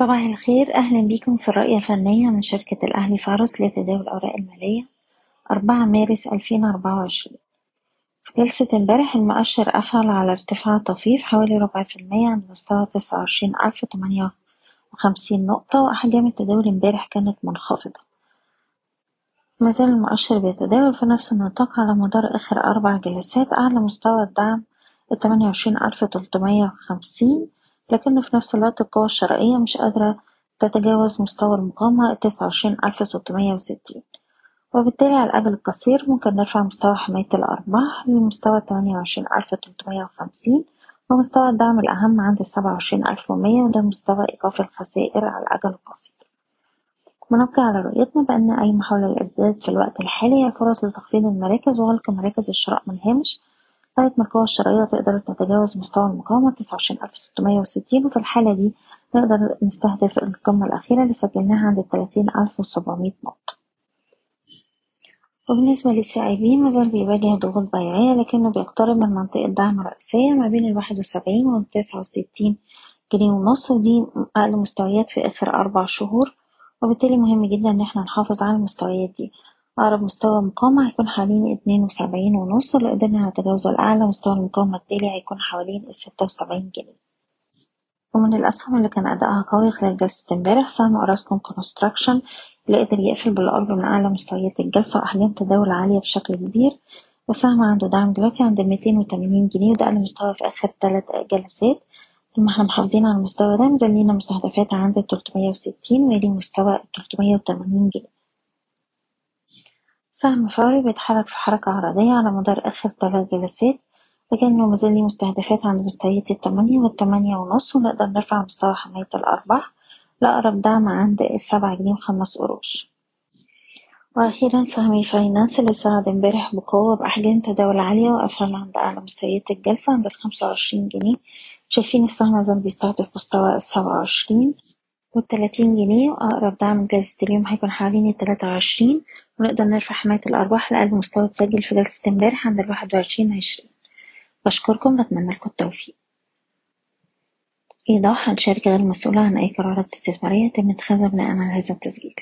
صباح الخير. أهلا بيكم في الرؤية الفنية من شركة الأهلي فارس لتداول الأوراق المالية. أربعة مارس ألفين أربعة وعشرين. في جلسة امبارح المؤشر قفل على ارتفاع طفيف حوالي ربع في المية عند مستوى تسعة وعشرين ألف تمانية وخمسين نقطة وأحجام التداول امبارح كانت منخفضة. مازال المؤشر بيتداول في نفس النطاق على مدار آخر أربع جلسات أعلى مستوى الدعم التمانية وعشرين ألف تلتمية وخمسين. لكنه في نفس الوقت القوى الشرائية مش قادرة تتجاوز مستوى المقاومة التسعة وعشرين ألف ستمية وستين. وبالتالي على الأجل القصير ممكن نرفع مستوى حماية الأرباح لمستوى تمانية وعشرين ألف تلتمية وخمسين ومستوى الدعم الأهم عند السبعة وعشرين ألف ومية وده مستوى إيقاف الخسائر على الأجل القصير. ونبقي على رؤيتنا بأن أي محاولة للارتداد في الوقت الحالي هي فرص لتخفيض المراكز وغلق مراكز الشراء من الهامش ما القوى الشرائية تقدر تتجاوز مستوى المقاومة تسعة وعشرين ألف ستمية وستين وفي الحالة دي نقدر نستهدف القمة الأخيرة اللي سجلناها عند التلاتين ألف وسبعمية نقطة. وبالنسبة للسي اي بي مازال بيواجه ضغوط بيعية لكنه بيقترب من منطقة دعم رئيسية ما بين الواحد وسبعين والتسعة وستين جنيه ونص ودي أقل مستويات في آخر أربع شهور وبالتالي مهم جدا إن إحنا نحافظ على المستويات دي. أقرب مستوى مقاومة هيكون حوالين اتنين وسبعين ونص ولو قدرنا نتجاوزه لأعلى مستوى المقاومة التالي هيكون حوالين الستة وسبعين جنيه. ومن الأسهم اللي كان أدائها قوي خلال جلسة امبارح سهم Orascom Construction اللي قدر يقفل بالقرب من أعلى مستويات الجلسة وأحجام تداول عالية بشكل كبير. والسهم عنده دعم دلوقتي عند ميتين وتمانين جنيه وده أقل مستوى في آخر تلات جلسات. طول ما إحنا محافظين على المستوى ده مزلينا مستهدفات عند التلتمية وستين ويلي مستوى التلتمية وتمانين جنيه. سهم فوري بيتحرك في حركة عرضية على مدار آخر تلات جلسات لكنه مازال ليه مستهدفات عند مستويات التمانية والتمانية ونص ونقدر نرفع مستوى حماية الأرباح لأقرب دعم عند السبعة جنيه وخمس قروش. وأخيرا سهم e-finance اللي صعد امبارح بقوة بأحجام تداول عالية وقفل عند أعلى مستويات الجلسة عند الخمسة وعشرين جنيه. شايفين السهم مازال بيستهدف مستوى السبعة وعشرين والتلاتين جنيه وأقرب دعم جلسة اليوم هيكون حوالين التلاتة وعشرين ونقدر نرفع حماية الأرباح لأقل مستوى اتسجل في جلسة امبارح عند الواحد وعشرين عشرين. بشكركم بتمنى لكم التوفيق. إيضاح الشركة غير مسؤولة عن أي قرارات استثمارية يتم اتخاذها بناء على هذا التسجيل.